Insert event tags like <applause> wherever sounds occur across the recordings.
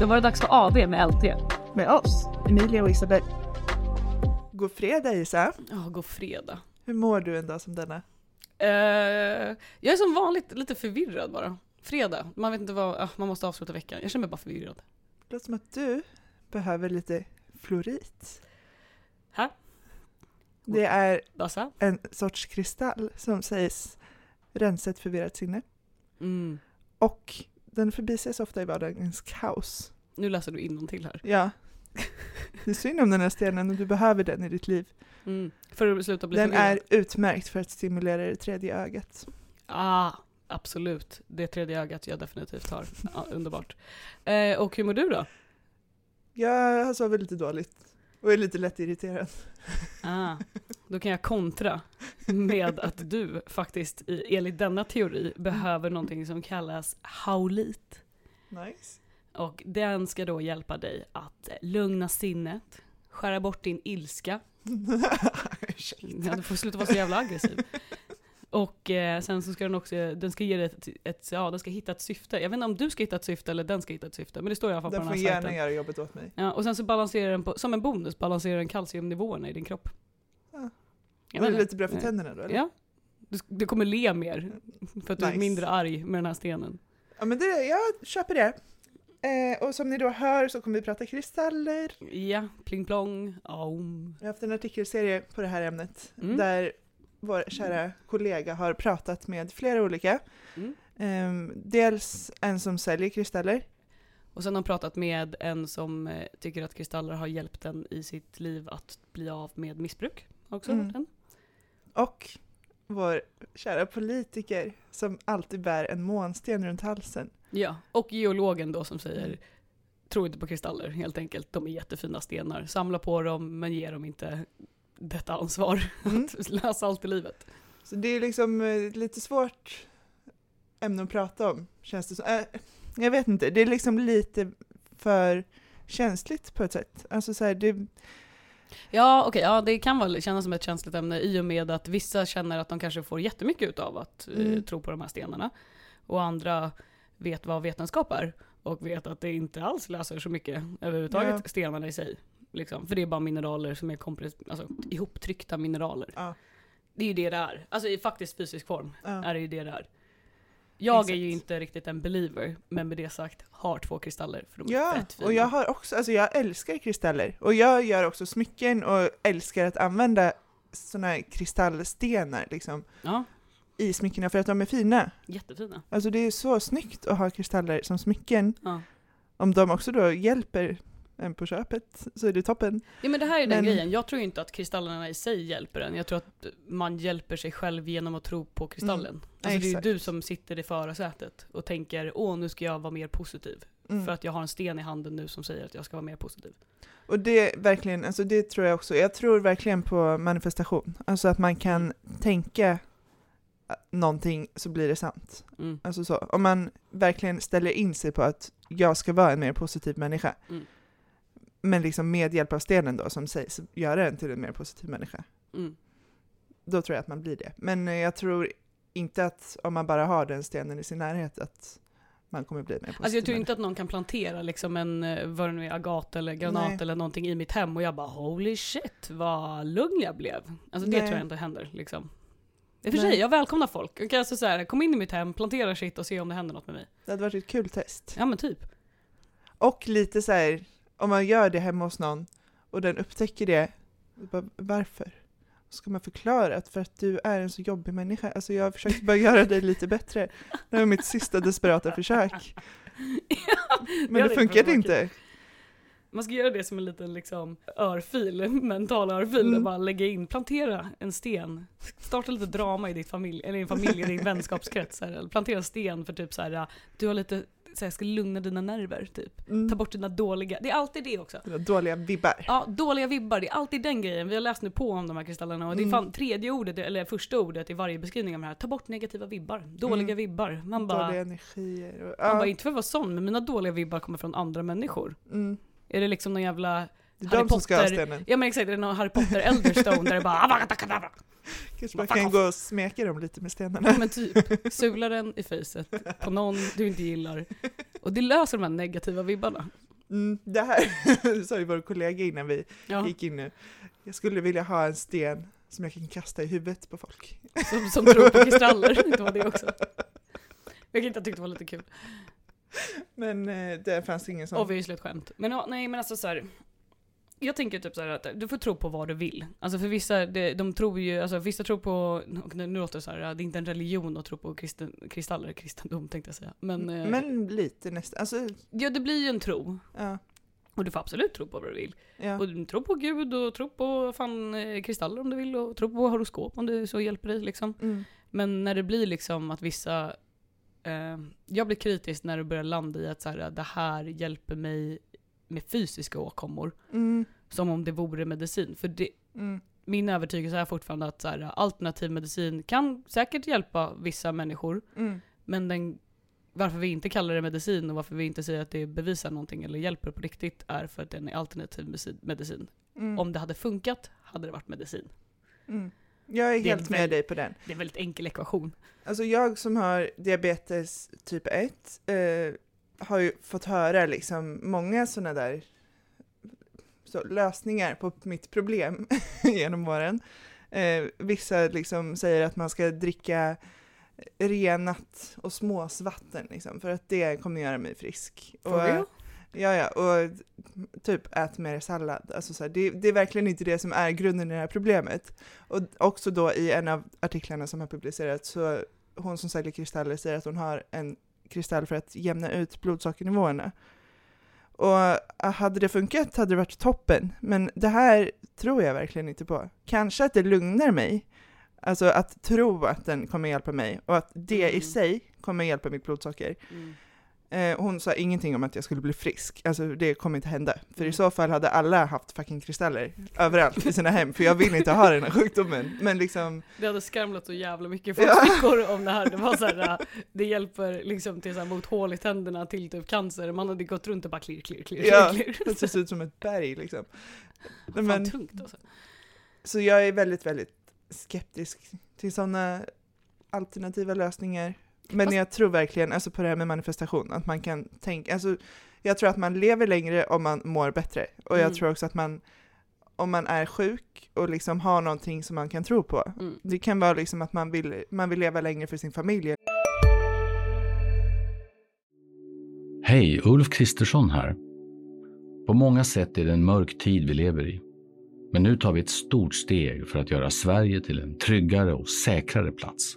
Då var det dags för AV med LT. Med oss, Emilia och Isabel. God fredag Isa. Ja, god fredag. Hur mår du en dag som denna? Eh, jag är som vanligt lite förvirrad bara. Fredag, man vet inte vad, ah, man måste avsluta veckan. Jag känner mig bara förvirrad. Det låter som att du behöver lite fluorit. Hä? Det är Dassa? en sorts kristall som sägs rensa ett förvirrat sinne. Mm. Och den förbises ofta i vardagens kaos. Nu läser du till här. Ja. Det är synd om den här stenen och du behöver den i ditt liv. Mm. För att sluta bli Den förvirrad. är utmärkt för att stimulera det tredje ögat. Ah, absolut. Det tredje ögat jag definitivt har. Ja, underbart. Eh, och hur mår du då? Jag har sovit lite dåligt och är lite lätt irriterad. Ah, då kan jag kontra med att du faktiskt, i, enligt denna teori, behöver någonting som kallas haulit. Nice. Och den ska då hjälpa dig att lugna sinnet, skära bort din ilska. <laughs> Ja, du får sluta vara så jävla aggressiv. Och eh, sen så ska den också, den ska ge dig ett, ett, ja den ska hitta ett syfte. Jag vet inte om du ska hitta ett syfte eller den ska hitta ett syfte, men det står i alla fall på Den den får här gärna sajten. göra jobbet åt mig. Ja, och sen så balanserar den på, som en bonus, balanserar den kalciumnivåerna i din kropp. Jag Var det lite bra för Nej. tänderna då? Eller? Ja. Du, du kommer le mer, för att du är Nice. mindre arg med den här stenen. ja men det, jag köper det. Eh, och som ni då hör så kommer vi prata kristaller. Ja, pling plong, aum. Jag har haft en artikelserie på det här ämnet Mm. där vår kära kollega har pratat med flera olika. Mm. Ehm, dels en som säljer kristaller. Och sen har hon pratat med en som eh, tycker att kristaller har hjälpt den i sitt liv att bli av med missbruk. Har också Mm. hört den. Och vår kära politiker som alltid bär en månsten runt halsen. Ja, och geologen då som säger tro inte på kristaller helt enkelt. De är jättefina stenar. Samla på dem men ge dem inte detta ansvar Mm. att lösa allt i livet. Så det är liksom eh, lite svårt ämne att prata om, känns det som. Äh, jag vet inte, det är liksom lite för känsligt på ett sätt. Alltså så här, det, Ja, okej, ja, det kan väl kännas som ett känsligt ämne i och med att vissa känner att de kanske får jättemycket ut av att eh, Mm. tro på de här stenarna. Och andra vet vad vetenskap är och vet att det inte alls löser så mycket överhuvudtaget, Ja. stenarna i sig. Liksom. För det är bara mineraler som är kompres- alltså, ihoptryckta mineraler. ja, Det är ju det det är. Alltså i faktisk fysisk form ja. är det ju det det är. Jag är ju Exakt. inte riktigt en believer, men med det sagt har två kristaller för de är Ja, och jag har också, alltså jag älskar kristaller. Och jag gör också smycken och älskar att använda sådana här kristallstenar liksom, Ja, i smyckena för att de är fina. jättefina. Alltså det är så snyggt att ha kristaller som smycken. Ja. Om de också då hjälper en på köpet så är det toppen. Ja men det här är den Men- grejen, jag tror inte att kristallerna i sig hjälper en. Jag tror att man hjälper sig själv genom att tro på kristallen. Alltså det är ju exakt. du som sitter i förarsätet och tänker åh nu ska jag vara mer positiv. Mm. För att jag har en sten i handen nu som säger att jag ska vara mer positiv. Och det verkligen, alltså det tror jag också, jag tror verkligen på manifestation. Alltså att man kan tänka någonting så blir det sant. Mm. Alltså så, om man verkligen ställer in sig på att jag ska vara en mer positiv människa. Mm. Men liksom med hjälp av stenen då, som sägs göra en till en mer positiv människa. Mm. Då tror jag att man blir det. Men eh, jag tror inte att om man bara har den stenen i sin närhet att man kommer bli mer positiv Alltså jag tror inte att någon kan plantera liksom en, eh, vad det nu är, agat eller granat Nej. eller någonting i mitt hem och jag bara holy shit vad lugn jag blev. Alltså det Nej. tror jag inte händer liksom. I och för Nej. sig, jag välkomnar folk. Jag kan alltså så här, kom in i mitt hem, plantera shit och se om det händer något med mig. Det hade varit ett kul test. Ja men typ. Och lite så här, om man gör det hemma hos någon och den upptäcker det, bara, varför? Ska man förklara att för att du är en så jobbig människa? Alltså jag har försökt bara göra dig lite bättre. Det var mitt sista desperata försök. <laughs> Men hade det inte funkade inte. Man ska göra det som en liten liksom örfil, en <laughs> mental örfil, Mm. där bara lägga in, plantera en sten. Starta lite drama i ditt familj, eller i din familj, i din <laughs> vänskapskrets. Här, eller plantera en sten för typ så här, du har lite, så här, ska lugna dina nerver typ. Mm. Ta bort dina dåliga, det är alltid det också. Var dåliga vibbar. Ja, dåliga vibbar, det är alltid den grejen. Vi har läst nu på om de här kristallerna och det är Mm. fan tredje ordet, eller första ordet i varje beskrivning av det här. Ta bort negativa vibbar, dåliga Mm. vibbar. Man bara, Dåliga energier. Och, man bara, ja, inte för att vara sån, men mina dåliga vibbar kommer från andra människor. mm. Är det liksom någon jävla Harry de som ska ha Potter- stenen. Ja men exakt, det är någon Harry Potter Elderstone där det bara. <laughs> Kanske man kan gå och smeka dem lite med stenarna. Ja men typ, sula den i facet på någon du inte gillar. Och det löser de här negativa vibbarna. Mm, det här <laughs> sa ju vår kollega innan vi Ja, gick in nu. Jag skulle vilja ha en sten som jag kan kasta i huvudet på folk. som, som tror på kristaller. Det var det också. Jag kan inte ha tyckt det var lite kul. Men eh, det fanns ingen sån. Obviously ett skämt. Men ja, nej men alltså så här. Jag tänker typ så här att du får tro på vad du vill. Alltså för vissa, det, de tror ju, alltså vissa tror på, nu låter det så här, det är inte en religion att tro på kristen, kristaller, kristendom tänkte jag säga. Men, eh, Men lite nästan. Alltså, ja det blir ju en tro. ja. Och du får absolut tro på vad du vill. ja. Och du tror på Gud och tro på fan eh, kristaller om du vill och tro på horoskop om det så hjälper dig liksom. Mm. Men när det blir liksom att vissa, eh, jag blir kritisk när det börjar landa i att så här, det här hjälper mig med fysiska åkommor. Mm. Som om det vore medicin. För det, Mm. min övertygelse är fortfarande att så här, alternativ medicin kan säkert hjälpa vissa människor. Mm. Men den, varför vi inte kallar det medicin och varför vi inte säger att det bevisar någonting eller hjälper på riktigt är för att den är alternativ medicin-. Mm. Om det hade funkat hade det varit medicin. Mm. Jag är Det är helt med väl- dig på den. Det är en väldigt enkel ekvation. Alltså jag som har diabetes typ 1 eh, har ju fått höra liksom många sådana där så, lösningar på mitt problem <laughs> genom åren. Eh, vissa liksom säger att man ska dricka renat och småsvatten liksom, för att det kommer göra mig frisk. For Och, real? Ja, ja, och typ ät mer sallad. Alltså så här, det, det är verkligen inte det som är grunden i det här problemet. Och också då i en av artiklarna som har publicerats så hon som säljer kristaller säger att hon har en kristall för att jämna ut blodsockernivåerna. Och äh, hade det funkat hade det varit toppen, men det här tror jag verkligen inte på. Kanske att det lugnar mig, alltså att tro att den kommer hjälpa mig och att det i Mm. sig kommer hjälpa mitt blodsocker. Mm. Eh, hon sa ingenting om att jag skulle bli frisk. Alltså det kommer inte hända. För i Mm. så fall hade alla haft fucking kristaller överallt i sina hem. För jag vill inte ha den här sjukdomen. Men liksom, Det hade skramlat så jävla mycket Ja. folk fickor om det här. Det var så här, äh, det hjälper liksom till så här, mot hål i tänderna till typ cancer. Man hade gått runt och bara klirr, klirr, klirr, Ja, klirr, det ser ut som ett berg liksom. Fan Men, tungt alltså. så jag är väldigt, väldigt skeptisk till sådana alternativa lösningar. Men jag tror verkligen, alltså på det här med manifestation, att man kan tänka, alltså jag tror att man lever längre om man mår bättre. Och jag Mm. tror också att man, om man är sjuk och liksom har någonting som man kan tro på, Mm. Det kan vara liksom att man vill, man vill leva längre för sin familj. Hej, Ulf Kristersson här. På många sätt är det en mörk tid vi lever i. Men nu tar vi ett stort steg för att göra Sverige till en tryggare och säkrare plats.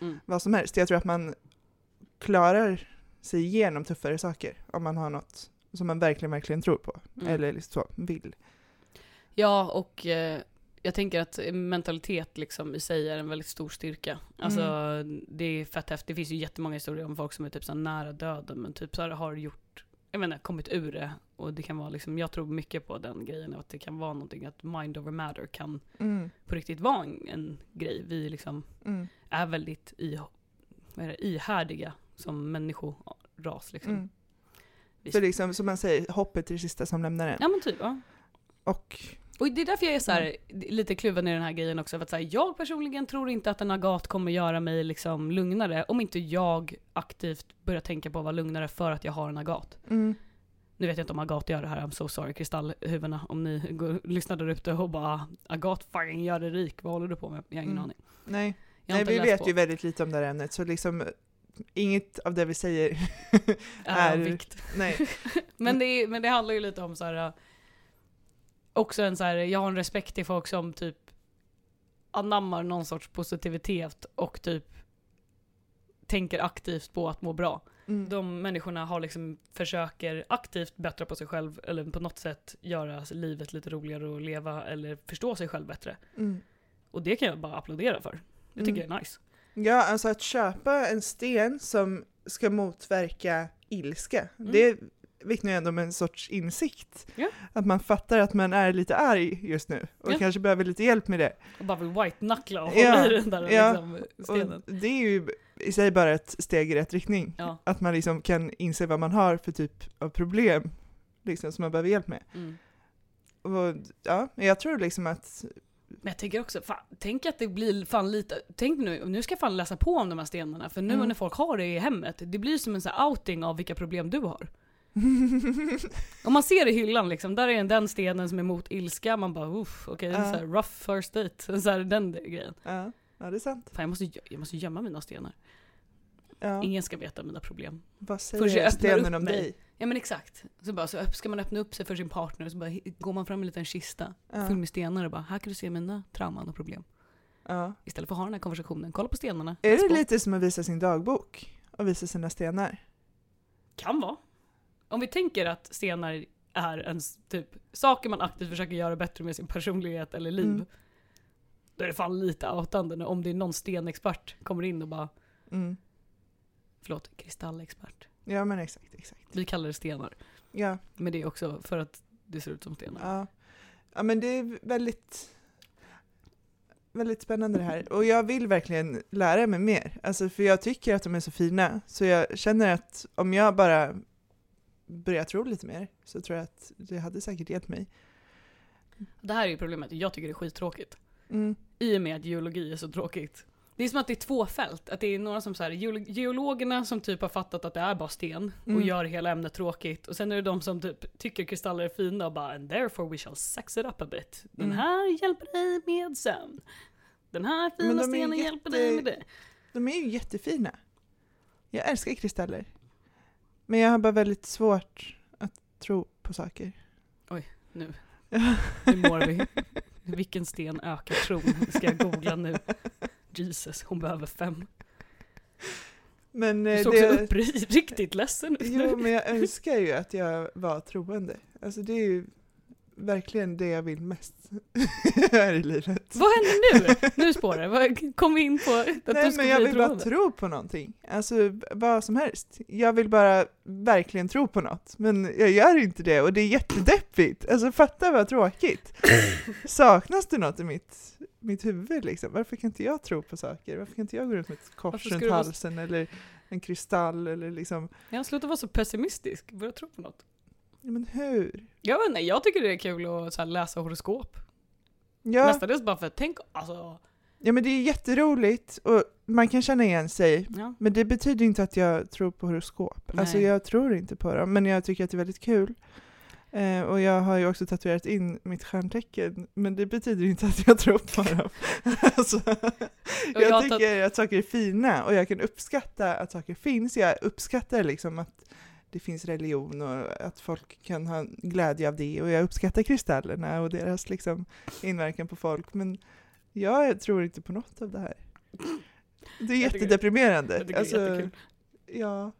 Mm. vad som helst. Jag tror att man klarar sig igenom tuffare saker om man har något som man verkligen, verkligen tror på. Mm. Eller liksom så, vill. Ja, och eh, jag tänker att mentalitet liksom i sig är en väldigt stor styrka. Alltså det är fett häftigt. Det finns ju jättemånga historier om folk som är typ så nära döden men typ så har gjort, jag menar kommit ur det. Och det kan vara liksom, jag tror mycket på den grejen att det kan vara någonting att mind over matter kan Mm. på riktigt vara en, en grej. Vi liksom Mm. Är väldigt i, vad det, ihärdiga som människoras liksom. Mm. För liksom, som man säger, hoppet är det sista som lämnar en. Ja men typ, ja. Och Och det är därför jag är så här, lite kluven i den här grejen också. För att så här, jag personligen tror inte att en agat kommer göra mig liksom lugnare om inte jag aktivt börjar tänka på att vara lugnare för att jag har en agat. mm, Nu vet jag inte om agat gör det här, I'm so sorry kristallhuvudena. Om ni <laughs> går, lyssnar där ute och bara agat fucking gör dig rik, vad håller du på med? Jag har ingen Mm. aning. nej, nej vi vet på. ju väldigt lite om det här ämnet, så liksom inget av det vi säger <laughs> är är... vikt. Nej. <laughs> Men det, är, men det handlar ju lite om så här. äh, Också en så här, jag har en respekt till folk som typ anammar någon sorts positivitet och typ tänker aktivt på att må bra. Mm. De människorna har liksom, försöker aktivt bättra på sig själv eller på något sätt göra livet lite roligare att leva eller förstå sig själv bättre. Mm. Och det kan jag bara applådera för. Det tycker Mm. jag är nice. Ja, alltså att köpa en sten som ska motverka ilska, Mm. det vittnar ju ändå om en sorts insikt. Ja. Att man fattar att man är lite arg just nu och Ja. kanske behöver lite hjälp med det. Och bara vill white-knuckla och Ja, hålla i den där ja. liksom, stenen. Och det är ju i sig bara ett steg i rätt riktning. Ja. Att man liksom kan inse vad man har för typ av problem liksom, som man behöver hjälp med. Mm. Och ja, jag tror liksom att Men jag tänker också, fan, tänk att det blir fan lite, tänk nu, nu ska jag fan läsa på om de här stenarna, för nu Mm. när folk har det i hemmet, det blir som en sån outing av vilka problem du har. <laughs> Om man ser i hyllan liksom, där är en den stenen som är emot ilska, man bara uff, okej, så här rough first date, <laughs> så här, den grejen. ja, ja, det är sant. Fan jag måste, jag måste gömma mina stenar. Ja. Ingen ska veta mina problem. Vad Först jag säger stenen om mig. dig? Ja men exakt. Så, bara, så ska man öppna upp sig för sin partner, så bara går man fram med en liten kista, Ja. full med stenar och bara, här kan du se mina trauman och problem. Ja. Istället för att ha den här konversationen, kolla på stenarna. Är det lite som att visa sin dagbok och visa sina stenar? Kan vara. Om vi tänker att stenar är ens typ saker man aktivt försöker göra bättre med sin personlighet eller liv. Mm. Då är det fan lite outande om det är någon stenexpert kommer in och bara, Mm. förlåt, kristallexpert. Ja men exakt, exakt. Vi kallar det stenar. Ja, Men det är också för att det ser ut som stenar. ja. ja men det är väldigt, väldigt spännande det här. Och jag vill verkligen lära mig mer. Alltså för jag tycker att de är så fina. Så jag känner att om jag bara börjar tro lite mer så tror jag att det hade säkert hjälpt mig. Det här är ju problemet, jag tycker det är skittråkigt. Mm. I och med att geologi är så tråkigt. Det är som att det är två fält. Att det är några som så här, geolo- geologerna som typ har fattat att det är bara sten och Mm. gör hela ämnet tråkigt. Och sen är det de som typ tycker kristaller är fina och bara and therefore we shall sex it up a bit. Den Mm. här hjälper dig med sömn. Den här fina stenen jätte- hjälper dig med det. De är ju jättefina. Jag älskar kristaller. Men jag har bara väldigt svårt att tro på saker. Nu, <laughs> nu mår vi. Vilken sten ökar tron? Det ska jag googla nu. Jesus, hon behöver fem. Men Du eh, såg också det... upp riktigt ledsen ut Jo, men jag önskar ju att jag var troende. Alltså det är ju verkligen det jag vill mest <laughs> här i livet. Vad händer nu? Nu spårar det. Kom in på att Nej du men jag vill bara troende. tro på någonting. Alltså vad som helst. Jag vill bara verkligen tro på något. Men jag gör inte det och det är jättedeppigt. Alltså fatta vad tråkigt. <clears throat> Saknas det något i mitt, mitt huvud liksom? Varför kan inte jag tro på saker? Varför kan inte jag gå runt med ett kors runt du vara- halsen eller en kristall eller liksom, Ja, sluta vara så pessimistisk. Börja tro på något. Men hur? Jag vet inte, jag tycker det är kul att så här, läsa horoskop. Ja, Mestadels bara för att tänk, alltså. ja men det är jätteroligt och man kan känna igen sig. Ja. Men det betyder inte att jag tror på horoskop. Alltså Nej. jag tror inte på dem, men jag tycker att det är väldigt kul. Eh, och jag har ju också tatuerat in mitt stjärntecken, men det betyder inte att jag tror på dem. <laughs> alltså, jag jag tycker att saker är fina och jag kan uppskatta att saker finns. Jag uppskattar liksom att det finns religion och att folk kan ha glädje av det och jag uppskattar kristallerna och deras liksom inverkan på folk. Men jag tror inte på något av det här. Det är jättedeprimerande. Jag tycker Alltså, det är jättekul. Ja,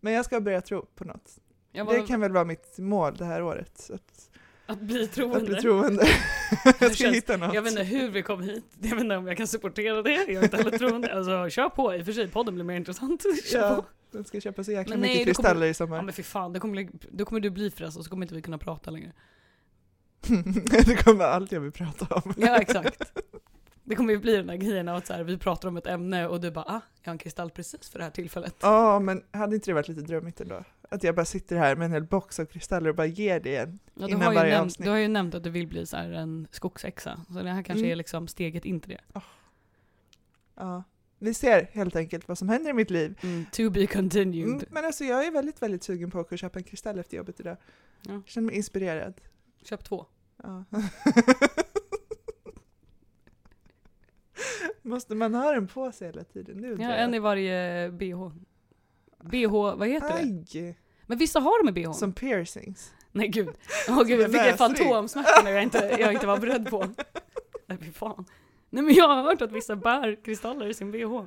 men jag ska börja tro på något. Jag Det kan väl vara mitt mål det här året, att, att bli att troende. bli troende. <laughs> jag ska känns- hitta något. Jag vet inte hur vi kom hit, jag vet inte om jag kan supportera det, jag är inte heller troende. Alltså kör på, i och för sig podden blir mer intressant. <laughs> Kör Ja, på. Den ska köpa så jäkla Men nej, mycket då kommer- kristaller i Ja sommar. men fy fan, då kommer, då kommer du bli frälst och så kommer inte vi kunna prata längre. <laughs> det kommer allt jag vill prata om. <laughs> Ja exakt. Det kommer ju bli den där grejen att så här, vi pratar om ett ämne och du bara ah, jag har en kristall precis för det här tillfället. Ja, men hade inte det varit lite drömmigt ändå? Att jag bara sitter här med en hel box av kristaller och bara ger det en. Ja, du, Innan har ju varje nämnt, avsnitt. du har ju nämnt att du vill bli så här en skogsexa, så det här kanske Mm. är liksom steget in till det. Ja. Vi ser helt enkelt vad som händer i mitt liv. Mm, to be continued. Mm, men alltså jag är väldigt, väldigt sugen på att köpa en kristall efter jobbet idag. Ja. Jag känner mig inspirerad. Köp två. Ja. <laughs> Måste man ha den på sig hela tiden? Nu Ja, en i varje bh. BH, vad heter det? Aj! Men vissa har de i bh. Som piercings. Nej gud. <laughs> Åh gud, jag fick fantomsmärta när jag inte, jag inte var beredd på. <laughs> Nej fy fan. Nej men jag har hört att vissa bär kristaller i sin bh.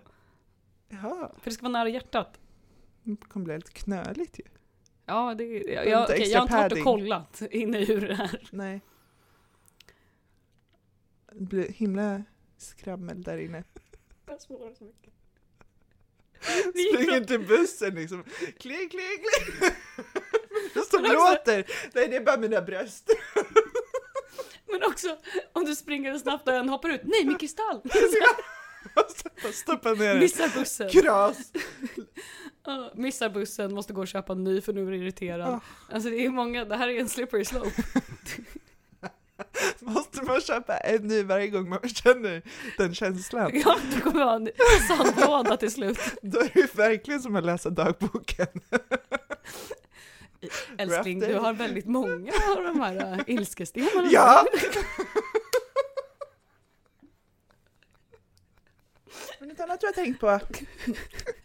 Jaha, För det ska vara nära hjärtat. det kommer bli lite knöligt ju. Ja, det, jag, jag, extra jag har inte varit och kollat inne i hur det är. Nej. Det blir himla skrammel där inne. Jag spårar så mycket. <laughs> Springer till bussen liksom. Kling, kling, kling. <laughs> Som låter. Nej, det är bara mina bröst. Men också om du springer snabbt och en hoppar ut. Nej, min kristall! <laughs> Stoppa ner. Missar bussen. Kras. <laughs> Ja, missar bussen, måste gå och köpa en ny för nu är du irriterad. Alltså det är många, det här är en slippery slope. <laughs> Måste man köpa en ny varje gång man känner den känslan? Ja, du kommer ha en sandlåda till slut. Då är det verkligen som att läsa dagboken. <laughs> Älskling, du har väldigt många av de här uh, ilskestenarna. Ja! <laughs> Men något annat du har tänkt på? <laughs>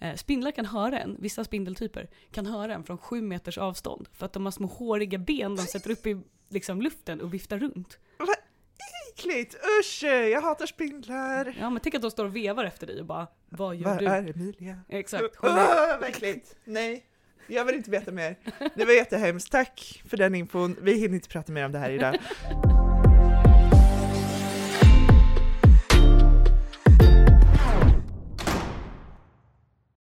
Eh, Spindlar kan höra en, vissa spindeltyper kan höra en från sju meters avstånd. För att de har små håriga ben de sätter upp i liksom, luften och viftar runt. Äckligt! Usch! Jag hatar spindlar! Ja men tänk att de står och vevar efter dig och bara Vad gör Var du? är Emilia? Exakt. vad äckligt! Nej, jag vill inte veta mer. Det var jättehemskt. Tack för den infon. Vi hinner inte prata mer om det här idag.